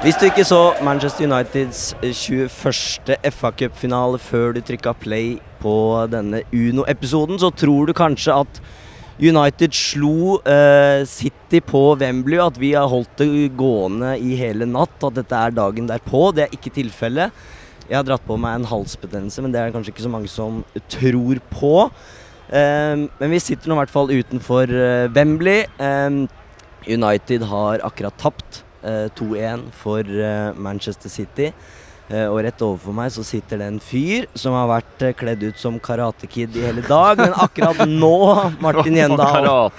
Hvis du ikke så Manchester Uniteds 21. FA Cup-finale før du trykka play på denne Uno-episoden, så tror du kanskje at United slo uh, City på Wembley, at vi har holdt det gående i hele natt, at dette er dagen derpå. Det er ikke tilfellet. Jeg har dratt på meg en halsbetennelse, men det er det kanskje ikke så mange som tror på. Eh, men vi sitter nå i hvert fall utenfor eh, Wembley. Eh, United har akkurat tapt eh, 2-1 for eh, Manchester City. Eh, og rett overfor meg så sitter det en fyr som har vært eh, kledd ut som Karate Kid i hele dag. Men akkurat nå, Martin Gjendal,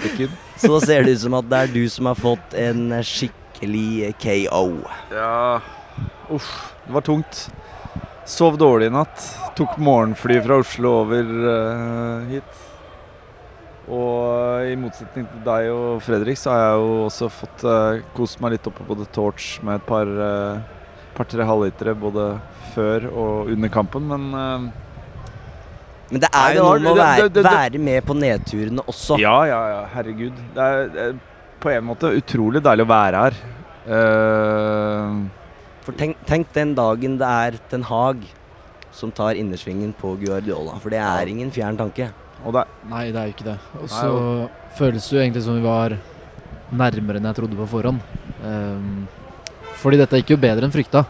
så ser det ut som at det er du som har fått en eh, skikkelig KO. Ja Uff, det var tungt. Sov dårlig i natt. Tok morgenfly fra Oslo over uh, hit. Og i motsetning til deg og Fredrik, så har jeg jo også fått uh, kost meg litt oppe på The Torch med et par uh, par-tre halvlitere både før og under kampen, men uh, Men det er jo noe med å være, det- det- det- være med på nedturene også. Ja, ja, ja, herregud. Det er, det er på en måte utrolig deilig å være her. Eh, For tenk, tenk den dagen det er Ten Hag som tar innersvingen på Guardiola. For det er ingen fjern tanke. og det Nei, det er jo ikke det. Og så føles det jo egentlig som vi var nærmere enn jeg trodde på forhånd. Um, fordi dette gikk jo bedre enn frykta.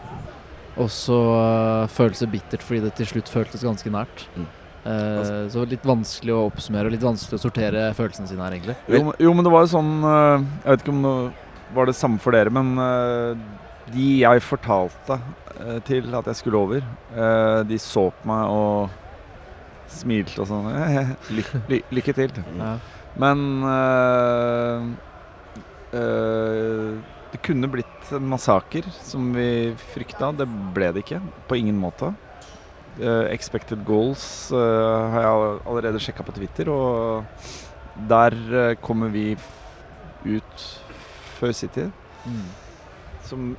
Og så uh, føles det bittert fordi det til slutt føltes ganske nært. Mm. Eh, så litt vanskelig å oppsummere og litt vanskelig å sortere følelsene sine her, egentlig. jo, men- jo, men det var jo sånn uh, Jeg vet ikke om det var det samme for dere, men de jeg fortalte eh, til at jeg skulle over, eh, de så på meg og smilte og sånn. Ly ly lykke til. Ja. Men øh, øh, det kunne blitt en massaker, som vi frykta. Det ble det ikke. På ingen måte. Uh, expected goals uh, har jeg allerede sjekka på Twitter, og der uh, kommer vi ut før City. Mm. Som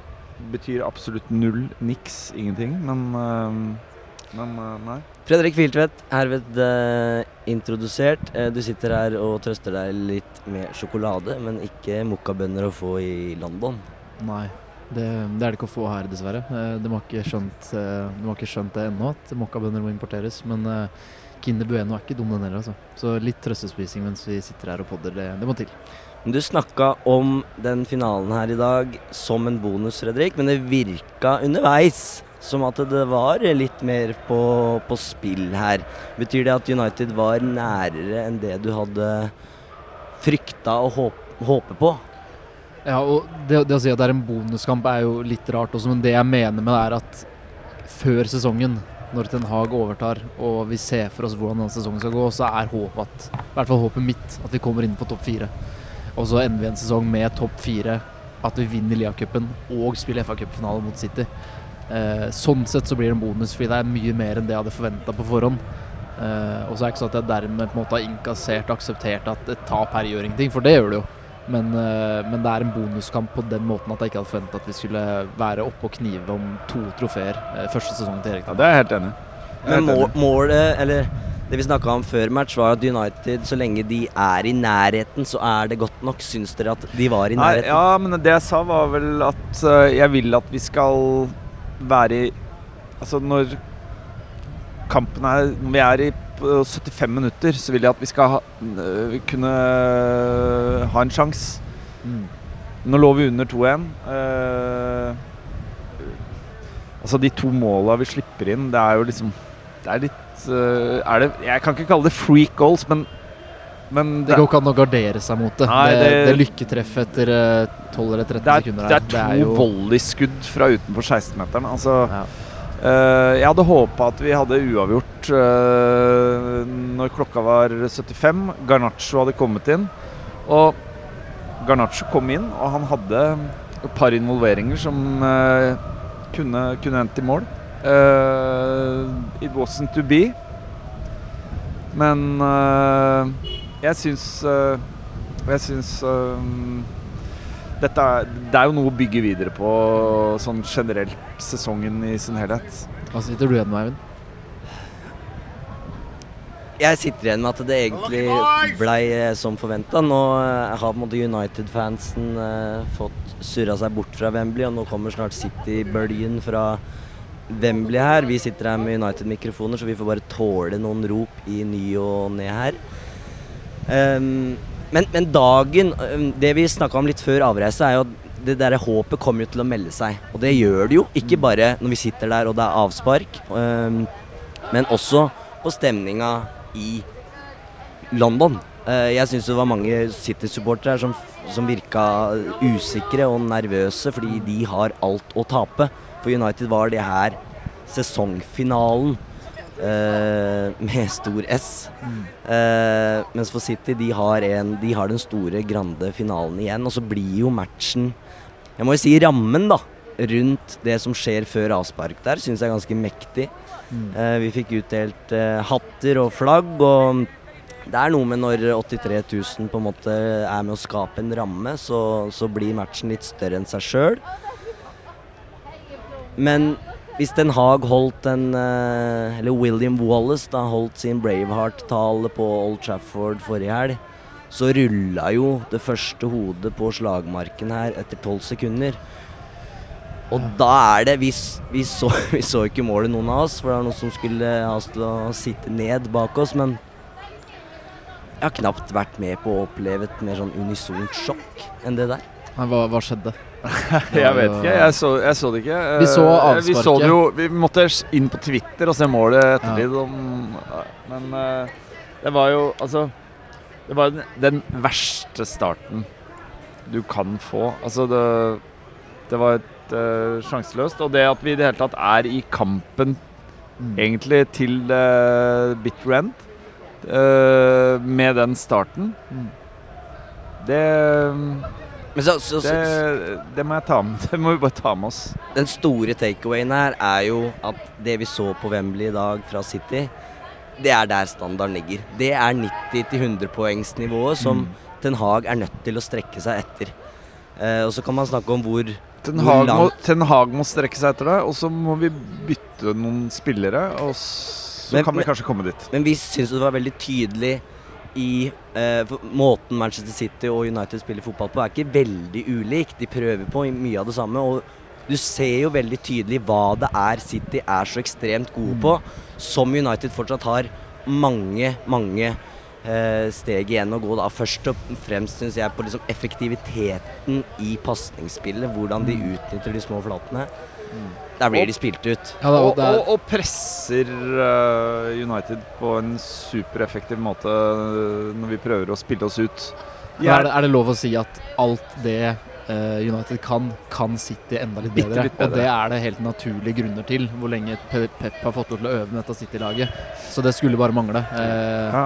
betyr absolutt null, niks, ingenting. Men, øh, men øh, nei. Fredrik Filtvedt, herved eh, introdusert. Eh, du sitter her og trøster deg litt med sjokolade, men ikke mokkabønner å få i London. Nei, det, det er det ikke å få her, dessverre. Eh, de, har ikke skjønt, eh, de har ikke skjønt det ennå, at mokkabønner må importeres. Men eh, Kinder Bueno er ikke dum, den heller. Altså. Så litt trøstespising mens vi sitter her og podder, det, det må til. Du snakka om den finalen her i dag som en bonus, Fredrik, men det virka underveis som at det var litt mer på, på spill her. Betyr det at United var nærere enn det du hadde frykta og håp, håpe på? Ja, og det, det å si at det er en bonuskamp er jo litt rart også, men det jeg mener med det er at før sesongen, når Ten Hag overtar og vi ser for oss hvordan denne sesongen skal gå, så er håpet at, i hvert fall håpet mitt at vi kommer inn på topp fire. Og så ender vi en sesong med topp fire, at vi vinner Lia-cupen og spiller FA-cupfinale mot City. Eh, sånn sett så blir det en bonus, fordi det er mye mer enn det jeg hadde forventa på forhånd. Eh, og så er det ikke sånn at jeg dermed på en måte har inkassert og akseptert at et tap her gjør ingenting, for det gjør det jo. Men, eh, men det er en bonuskamp på den måten at jeg ikke hadde forventa at vi skulle være oppe og knive om to trofeer eh, første sesongen til Erik. Ja, det er jeg helt enig i. Men må, målet, eller det vi snakka om før match, var at United, så lenge de er i nærheten, så er det godt nok. Syns dere at de var i Nei, nærheten? ja, men det jeg sa var vel at øh, jeg vil at vi skal være i Altså når kampen er Når vi er i på 75 minutter så vil jeg at vi skal ha, øh, kunne ha en sjanse. Mm. Nå lå vi under 2-1. Uh, altså, de to måla vi slipper inn, det er jo liksom Det er litt uh, er det, Jeg kan ikke kalle det freak goals, men, men Det går ikke an å gardere seg mot det. Nei, det, det- det lykketreff etter eh, 12 eller 13 det er, sekunder det er to volleyskudd fra utenfor 16-meteren. Altså Ja. Uh, jeg hadde håpa at vi hadde uavgjort uh, når klokka var 75. Garnaccio hadde kommet inn. Og Garnaccio kom inn, og han hadde et par involveringer som uh, kunne, kunne endt i mål. Uh, it wasn't to be. Men uh, jeg syns uh, Jeg syns eh, dette er, det er jo noe å bygge videre på sånn generelt sesongen i sin helhet. Hva sitter du igjen med, Eivind? Jeg sitter igjen med at det egentlig blei eh, som forventa. Nå eh, har United-fansen eh, fått surra seg bort fra Wembley, og nå kommer snart City-bølgen fra Wembley her. Vi sitter her med United-mikrofoner, så vi får bare tåle noen rop i ny og ne her. Um, men, men dagen ehm, Det vi snakka om litt før avreise, er jo at det der håpet kommer jo til å melde seg. Og det gjør det jo. Ikke bare når vi sitter der og det er avspark, um, men også på stemninga i London. Eh, jeg syns det var mange City-supportere som, som virka usikre og nervøse fordi de har alt å tape. For United var det her sesongfinalen eh, med stor S. Eh, mens for City, de har, en, de har den store, grande finalen igjen. Og så blir jo matchen Jeg må jo si rammen, da. Rundt det som skjer før avspark der, syns jeg er ganske mektig. Eh, vi fikk utdelt eh, hatter og flagg, og det er noe med når 83 000 på en måte er med å skape en ramme, så, så blir matchen litt større enn seg sjøl. Men hvis Den Haag holdt en eh, Eller William Wallace da holdt sin Braveheart-tale på Old Trafford forrige helg, så rulla jo det første hodet på slagmarken her etter tolv sekunder. Og da er det vi, vi, så, vi så ikke målet, noen av oss, for det var noen som skulle ha oss til å sitte ned bak oss. Men jeg har knapt vært med på å oppleve et mer sånn unisont sjokk enn det der. Nei, hva, hva skjedde? Jeg vet ikke, jeg så, jeg så det ikke. Vi så avsparket. Vi så det jo, vi måtte inn på Twitter og se målet ettertid. Ja. men eh, det var jo Altså Det var den, den verste starten du kan få. Altså, det, det var et eh, sjanseløst. Og det at vi i det hele tatt er i kampen Mm. egentlig til uh, bitter end uh, med den starten, Mm. det, Men så, så, så, det, det må jeg ta med. Det må vi bare ta med oss. den store takeawayen her er jo at det vi så på Wembley i dag fra City, det er der standarden ligger. Det er 90-100 poengsnivået som Ten Hag er nødt til å strekke seg etter. Eh, og så kan man snakke om hvor Ten Hag, må, Ten Hag må strekke seg etter det, og så må vi bytte noen spillere. Og så Men- kan vi kanskje komme dit. Men vi syns det var veldig tydelig i eh, måten Manchester City og United spiller fotball på, er ikke veldig ulik. De prøver på mye av det samme. Og du ser jo veldig tydelig hva det er City er så ekstremt gode på, som United fortsatt har mange, mange eh, steg igjen å gå. da Først og fremst syns jeg på liksom effektiviteten i pasningsspillet. Hvordan de utnytter de små flatene. Der blir de spilt ut. Ja, Og, og, og presser eh, United på en supereffektiv måte eh, når vi prøver å spille oss ut. Ja. er, det, er det lov å si at alt det United kan, kan City enda litt bedre? litt bedre. Og det er det helt naturlige grunner til, hvor lenge Pep har fått lov til å øve med dette City-laget. Så det skulle bare mangle. Eh, ja.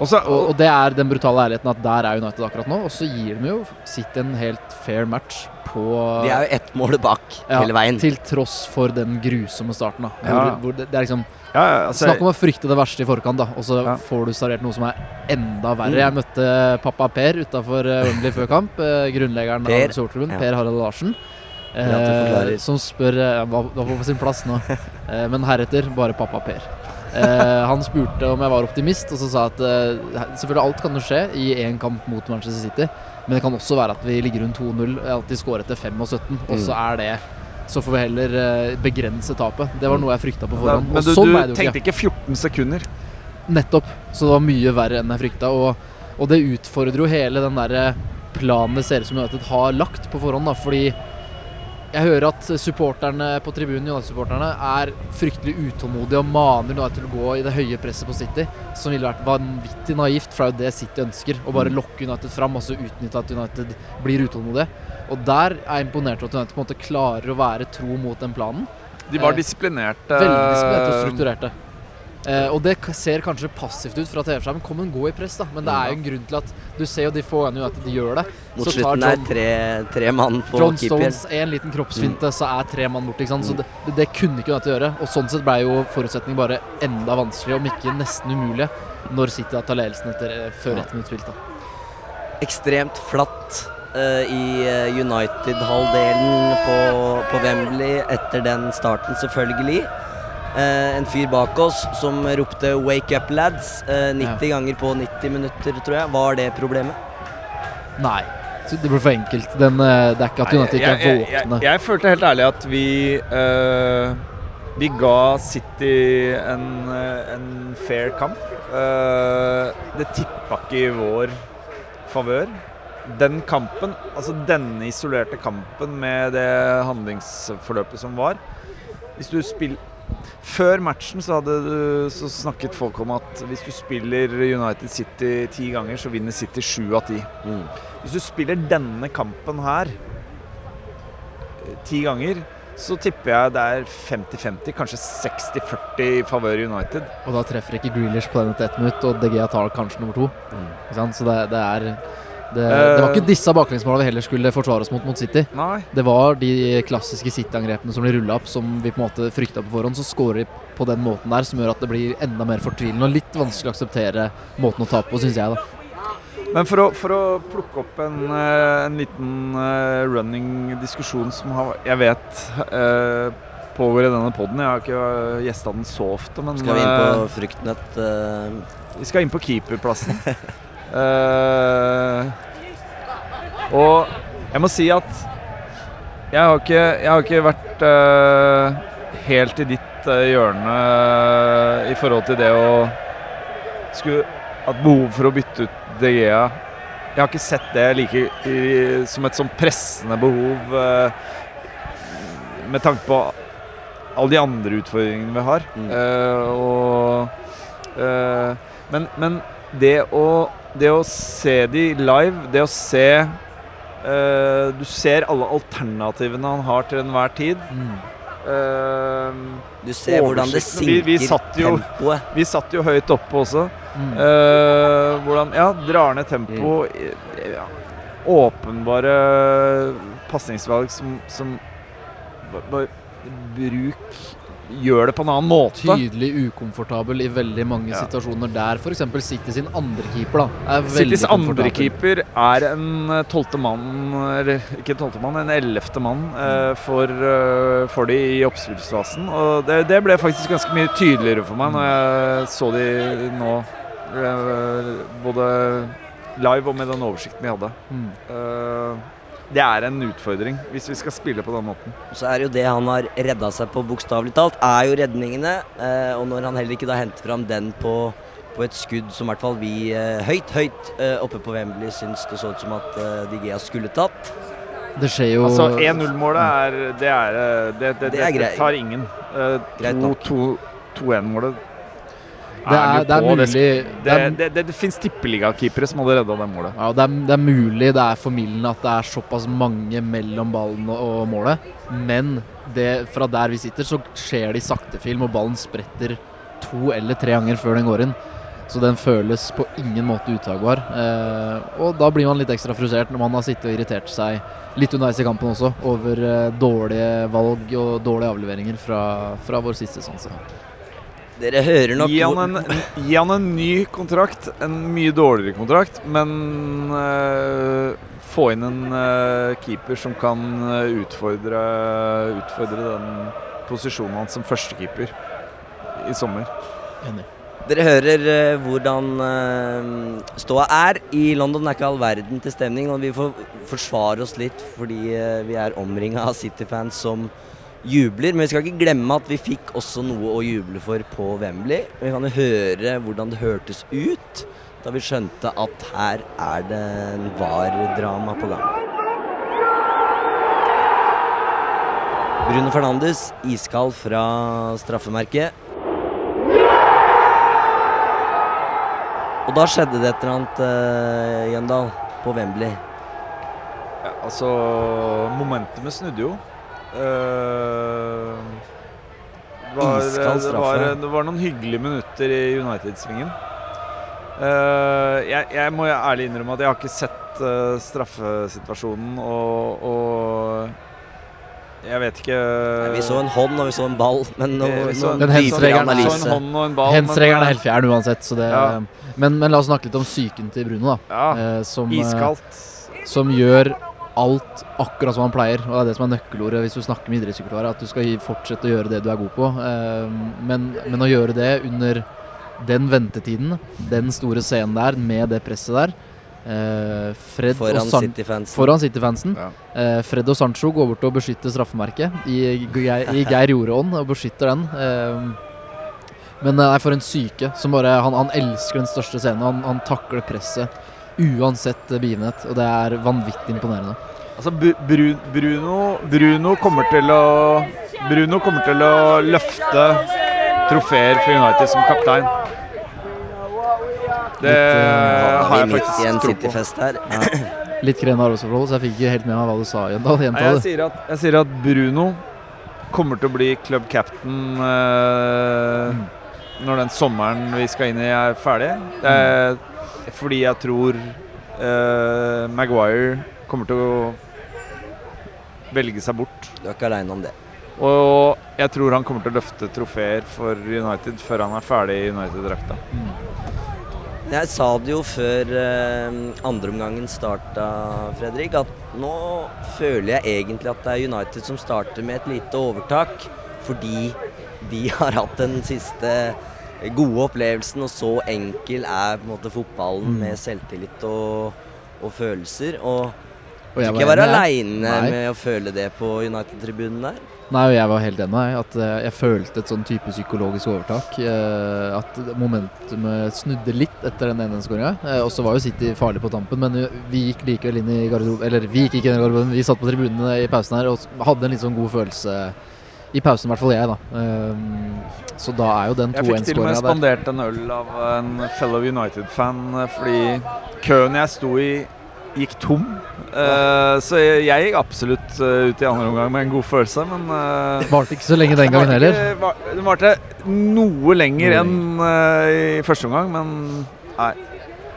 Og så- og, og det er den brutale ærligheten at der er United akkurat nå. Og så gir de jo City en helt fair match på De er jo ett mål bak Ja, hele veien. Til tross for den grusomme starten. da Ja. hvor, hvor det, det er liksom ja, ja, altså, Snakk om å frykte det verste i forkant, da og så Ja. får du servert noe som er enda verre. Mm. Jeg møtte pappa Per utafor Wembley før kamp. eh, Grunnleggeren Per. av Sortklubben, Ja. Per Harald Larsen. Eh, som spør eh, Hva hva på sin plass nå? Eh, men heretter bare pappa Per. Eh, han spurte om jeg var optimist, og så sa at eh, selvfølgelig alt kan jo skje i én kamp mot Manchester City, men det kan også være at vi ligger rundt 2-0, at de scorer etter 5 og 17, og så Mm. er det så får vi heller eh, begrense tapet. Det var noe jeg frykta på forhånd. men du, sånn du tenkte ikke. ikke 14 sekunder. Nettopp. Så det var mye verre enn jeg frykta. Og, og det utfordrer jo hele den der planen det ser ut som United har lagt på forhånd. da, fordi jeg hører at supporterne på tribunen United-supporterne er fryktelig utålmodige og maner United til å gå i det høye presset på City, som ville vært vanvittig naivt, for det er jo det City ønsker. Å bare lokke United fram og så utnytte at United blir utålmodige. Og der er jeg imponert over at United på en måte klarer å være tro mot den planen. De var Eh, disiplinerte. Veldig disiplinerte og strukturerte. Eh, og det ser kanskje passivt ut fra TV-skjermen. Kom en god i press, da. Men det er jo en grunn til at du ser jo de få gangene de gjør det. Mot så slutten er John- tre, tre mann på John keeper. Stones, en liten kroppsfinte, så er tre mann borte. ikke sant? Så det, det, det kunne ikke United gjøre. Og sånn sett ble jo forutsetningen bare enda vanskeligere, om ikke nesten umulige, når City da tar ledelsen eh, før ett minutt spilt. da. Ekstremt flatt uh, i eh, United-halvdelen på, på Wembley etter den starten, selvfølgelig. Eh, en fyr bak oss som ropte 'wake up, lads' eh, 90 ganger på 90 minutter, tror jeg. Var det problemet? Nei. Det ble for enkelt. Den, eh, det er ikke at United ikke er jeg, våkne. jeg, jeg følte helt ærlig at vi uh, Vi ga City en, eh, en fair kamp. Uh, det tippa ikke i vår favør. Den kampen, altså denne isolerte kampen med det handlingsforløpet som var Hvis du spiller Før matchen så, hadde du, så snakket folk om at hvis du spiller United City ti ganger, så vinner City sju av ti. Mm. Hvis du spiller denne kampen her eh, ti ganger, så tipper jeg det er 50-50, kanskje 60-40 i favør United. Og da treffer ikke Grealish på den etter ett minutt, og DG tar kanskje nummer to. Mm. Ikke sant? Så det, det er det, det var Eh. ikke disse baklengsmåla vi heller skulle forsvare oss mot mot City. Nei. Det var de klassiske City-angrepene som blir rulla opp, som vi på en måte frykta på forhånd. Så scorer de på den måten der, som gjør at det blir enda mer fortvilende og litt vanskelig å akseptere måten å tape på, syns jeg. da Men for å, for å plukke opp en, eh, en liten eh, running diskusjon som har, jeg vet eh, pågår i denne poden. Jeg har ikke uh, gjesta den så ofte, men Skal vi inn på Fryktnett? eh, Vi skal inn på keeperplassen. Eh, og jeg må si at jeg har ikke, jeg har ikke vært uh, helt i ditt uh, hjørne i forhold til det å skulle At behov for å bytte ut De Gea. Jeg har ikke sett det like i, som et sånn pressende behov eh, med tanke på alle de andre utfordringene vi har. Mm. Og men, men det å Det å se de live, det å se uh, Du ser alle alternativene han har til enhver tid. Eh, Du ser hvordan det sinker Vi- vi sinker satt jo- tempoet. vi satt jo høyt oppe også. Mm. Uh, hvordan Ja, drar ned tempo. Mm. Ja, åpenbare pasningsvalg som, som bare, bare Bruk Gjør det på en annen måte. Tydelig ukomfortabel i veldig mange Ja. situasjoner der f.eks. City sin andre keeper da er veldig Citys andre keeper er en eh, tolvte mann, eller ikke tolvte mann, en ellevte mann eh, for, eh, for de i oppspillsfasen. Og det, det ble faktisk ganske mye tydeligere for meg når jeg så de nå, eh, både live og med den oversikten vi hadde. Mm. Eh, det er en utfordring hvis vi skal spille på den måten. Så er det jo det han har redda seg på, bokstavelig talt, er jo redningene. Eh, og når han heller ikke da henter fram den på, på et skudd som i hvert fall vi eh, høyt, høyt eh, oppe på Wembley syns det så ut som at eh, De Gea skulle tatt. Det skjer jo Altså 1-0-målet er Det er Det, det, Det det, tar ingen. Eh, Greit 2-1-målet Det er, det er mulig Det, det det, det, det, fins tippeligakeepere som hadde redda det målet. ja, det, er, det er mulig det er formildende at det er såpass mange mellom ballen og, og målet, men det, fra der vi sitter, så skjer det i saktefilm, og ballen spretter to eller tre ganger før den går inn. Så den føles på ingen måte utagbar. Eh, og da blir man litt ekstra frustrert når man har sittet og irritert seg litt underveis i kampen også, over eh, dårlige valg og dårlige avleveringer fra, fra vår siste sanse. Dere hører nok Gi han, en, gi han en ny kontrakt, en mye dårligere kontrakt, men uh, få inn en uh, keeper som kan eh, utfordre, utfordre den posisjonen hans som førstekeeper i sommer. Enig. Dere hører uh, hvordan uh, ståa er. I London er ikke all verden til stemning, og vi får forsvare oss litt fordi uh, vi er omringa av City-fans som jubler. Men vi skal ikke glemme at vi fikk også noe å juble for på Wembley. Vi kan jo høre hvordan det hørtes ut da vi skjønte at her er det en VAR-drama på gang. Bruno Fernandes, iskald fra straffemerket. Og da skjedde det et eller annet, uh, Gjendal, på Wembley. Ja, altså Momentumet snudde jo. Uh, var, det, var, det var noen hyggelige minutter i United-svingen. Uh, jeg, jeg må ærlig innrømme at jeg har ikke sett uh, straffesituasjonen, og, og jeg vet ikke Nei, vi så en hånd og vi så en ball, men nå, Eh, vi så en- hensregelen- er helt fjern uansett, så det Ja. men, men la oss snakke litt om psyken til Bruno, da. Ja, Eh, som, eh, som gjør alt akkurat som han pleier. Og det er det som er nøkkelordet hvis du snakker med idrettspsykolog, at du skal fortsette å gjøre det du er god på. Eh, Men, men å gjøre det under den ventetiden, den store scenen der, med det presset der eh, Fred Foran og San City-fansen. Foran City-fansen. Ja. Eh, Fred og Sancho går bort og beskytter straffemerket i, i Geir Jorda-ånd og beskytter den. Eh, men nei, for en syke. Som bare, han, han elsker den største scenen. Han, han takler presset uansett eh, begivenhet. Og det er vanvittig imponerende. Altså, Bru Bruno, Bruno kommer til å Bruno kommer til å løfte trofeer for United som kaptein. Det Litt, eh, Har jeg faktisk en tro på. Her. Ja. Litt krevende arbeidsforhold, så jeg fikk ikke helt med meg hva du sa da, Nei, jeg, sier at, jeg sier at Bruno kommer til å bli club captain eh, når den sommeren vi skal inn i, er ferdig. Det er fordi jeg tror uh, Maguire kommer til å velge seg bort. Du er ikke aleine om det. Og jeg tror han kommer til å løfte trofeer for United før han er ferdig i United-drakta. Jeg sa det jo før eh, andreomgangen starta, Fredrik, at nå føler jeg egentlig at det er United som starter med et lite overtak. Fordi de har hatt den siste gode opplevelsen, og så enkel er på en måte fotballen med selvtillit og, og følelser. Og Og ikke være aleine med å føle det på United-tribunen der. Nei, og jeg var helt enig. At eh, jeg følte et sånn type psykologisk overtak. eh, At momentumet snudde litt etter den ene skåringa. Og så var jo City farlig på tampen, men eh, vi gikk likevel inn i garderoben Eller vi gikk ikke inn i garderoben, vi satt på tribunene i pausen her og hadde en litt sånn god følelse. I pausen, i hvert fall jeg, da. Um, Så da er jo den Jeg fikk til og med 2-1-skåringa der. spandert en øl av en fellow United-fan eh, fordi køen jeg sto i, gikk tom. Uh, så jeg, jeg gikk absolutt eh, ut i andre omgang med en god følelse, men uh, Varte ikke så lenge den gangen heller. Det varte noe lenger enn uh, i første omgang, men nei.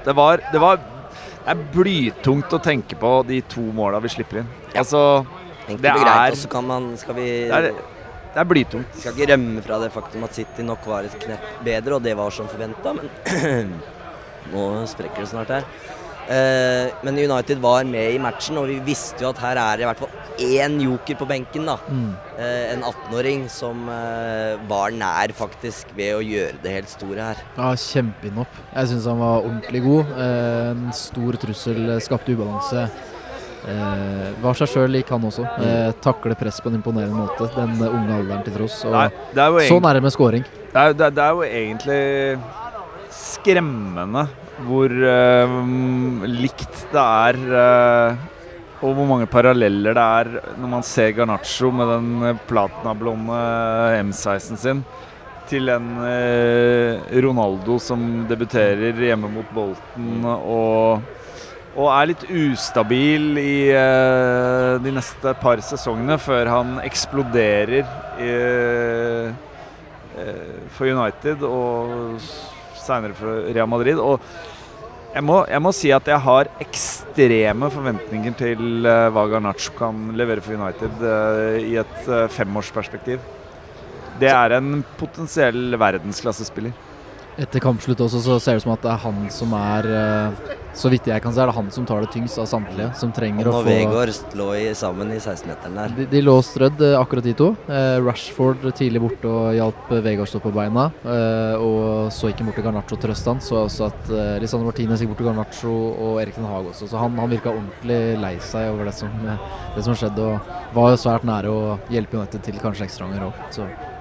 Det var, det var Det er blytungt å tenke på de to måla vi slipper inn. Altså, Enkelt Det og greit. er- Og så kan man Skal vi det er, blytungt. skal ikke rømme fra det faktum at City nok var et knepp bedre, og det var som forventa, men Nå sprekker det snart her. Eh, men United var med i matchen, og vi visste jo at her er det i hvert fall én joker på benken. da. Mm. Eh, en 18-åring som eh, var nær faktisk ved å gjøre det helt store her. Ja, Kjempeinnopp. Jeg syns han var ordentlig god. Eh, En stor trussel, eh, skapte ubalanse. Eh, var seg sjøl lik, han også. Eh, takle press på en imponerende måte, den eh, unge alderen til tross. Og Nei, egentlig, er så nærme scoring. det er, det det er jo egentlig skremmende hvor eh, likt det er eh, og hvor mange paralleller det er når man ser Garnaccio med den eh, platinablonde M16 sin, til en eh, Ronaldo som debuterer hjemme mot Bolten og, og er litt ustabil i uh, de neste par sesongene før han eksploderer i, uh, for United og seinere for Real Madrid. Og jeg må, jeg må si at jeg har ekstreme forventninger til uh, hva Garnaccio kan levere for United i et femårsperspektiv. Det er en potensiell verdensklassespiller. Etter kampslutt også så ser det ut som at det er han som er eh, Så vidt jeg kan se, er det han som tar det tyngst av samtlige. Som trenger Og å få Vegård lå i, sammen i 16-meteren der. de, de lå strødd, eh, akkurat de to. Eh, Rashford tidlig borte og hjalp Vegard stå på beina. Eh, og så gikk han bort til Garnaccio han. Så også at eh, Lisandro Martinez gikk bort til Garnaccio og Erik Den Haag også. Så han, han virka ordentlig lei seg over det som, det som skjedde. Og var jo svært nære å hjelpe United til kanskje ekstraomganger òg.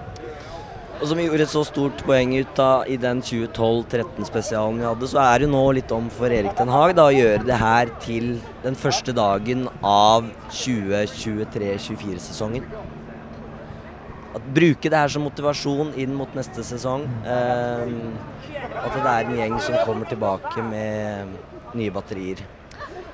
Og som vi gjorde et så stort poeng ut av i den 2012-13-spesialen vi hadde, så er det jo nå litt om for Erik Den Haag da, å gjøre det her til den første dagen av 2023-2024-sesongen. At Bruke det her som motivasjon inn mot neste sesong. Eh, at det er en gjeng som kommer tilbake med nye batterier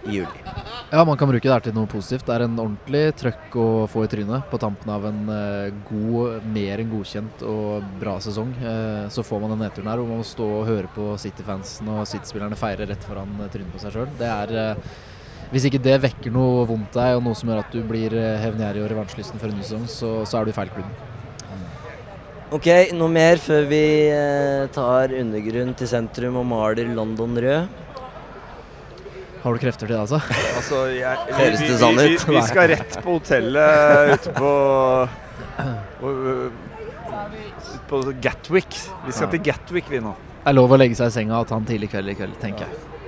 i juli. Ja, man kan bruke det her til noe positivt. Det er en ordentlig trøkk å få i trynet på tampen av en eh, god, mer enn godkjent og bra sesong. Eh, så får man den nedturen her hvor man må stå og høre på City-fansen og City-spillerne feire rett foran eh, trynet på seg sjøl. Det er Hvis ikke det vekker noe vondt deg, og noe som gjør at du blir hevngjerrig og revansjelysten for en ny sesong, så, så er du i feil klubb. Ok, noe mer før vi tar undergrunn til sentrum og maler London rød? Har du krefter til det, altså? Altså, jeg, vi, Høres vi, det sånn vi, ut? vi, vi skal rett på hotellet ute på på Gatwick. Vi skal til Gatwick, vi nå. Det er lov å legge seg i senga og ta en tidlig kveld i kveld, tenker jeg.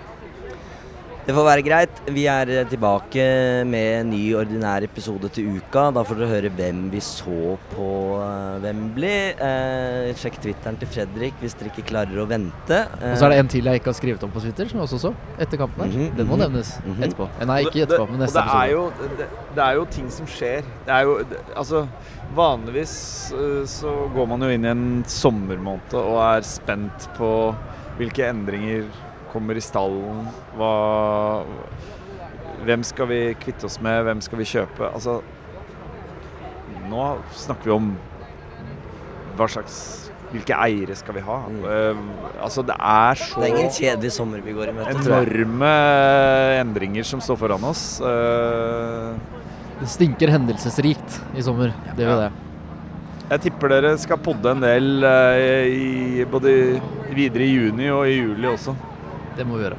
Det får være greit. Vi er eh, tilbake med en ny ordinær episode til uka. Da får dere høre hvem vi så på eh, Wembley. Eh, sjekk Twitteren til Fredrik hvis dere ikke klarer å vente. Og så er det en til jeg ikke har skrevet om på Twitter, som jeg også så etter kampen her. Mhm, Den må nevnes nevnes -hmm. etterpå. Eh, Nei, ikke det- etterpå, men og neste det er, episode. jo, det, det er jo ting som skjer. Det er jo det, Altså, vanligvis øh, så går man jo inn i en sommermåned og er spent på hvilke endringer kommer i stallen. Hva Hvem skal vi kvitte oss med? Hvem skal vi kjøpe? Altså Nå snakker vi om hva slags Hvilke eiere skal vi ha? Mm. Uh, altså, det er så Det er ingen kjedelig sommer vi går i møte, enorme endringer som står foran oss. Uh, Det stinker hendelsesrikt i sommer. Det gjør Ja. det. jeg tipper dere skal podde en del uh, i, både videre i juni og i juli også. Det må vi gjøre.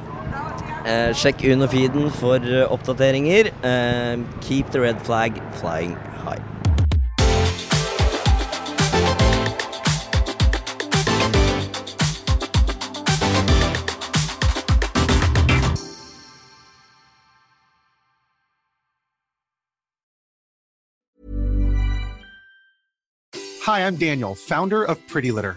Eh, sjekk Unofeeden for eh, oppdateringer. Eh, keep the red flag flying high. Hi, I'm Daniel, founder of Pretty Litter.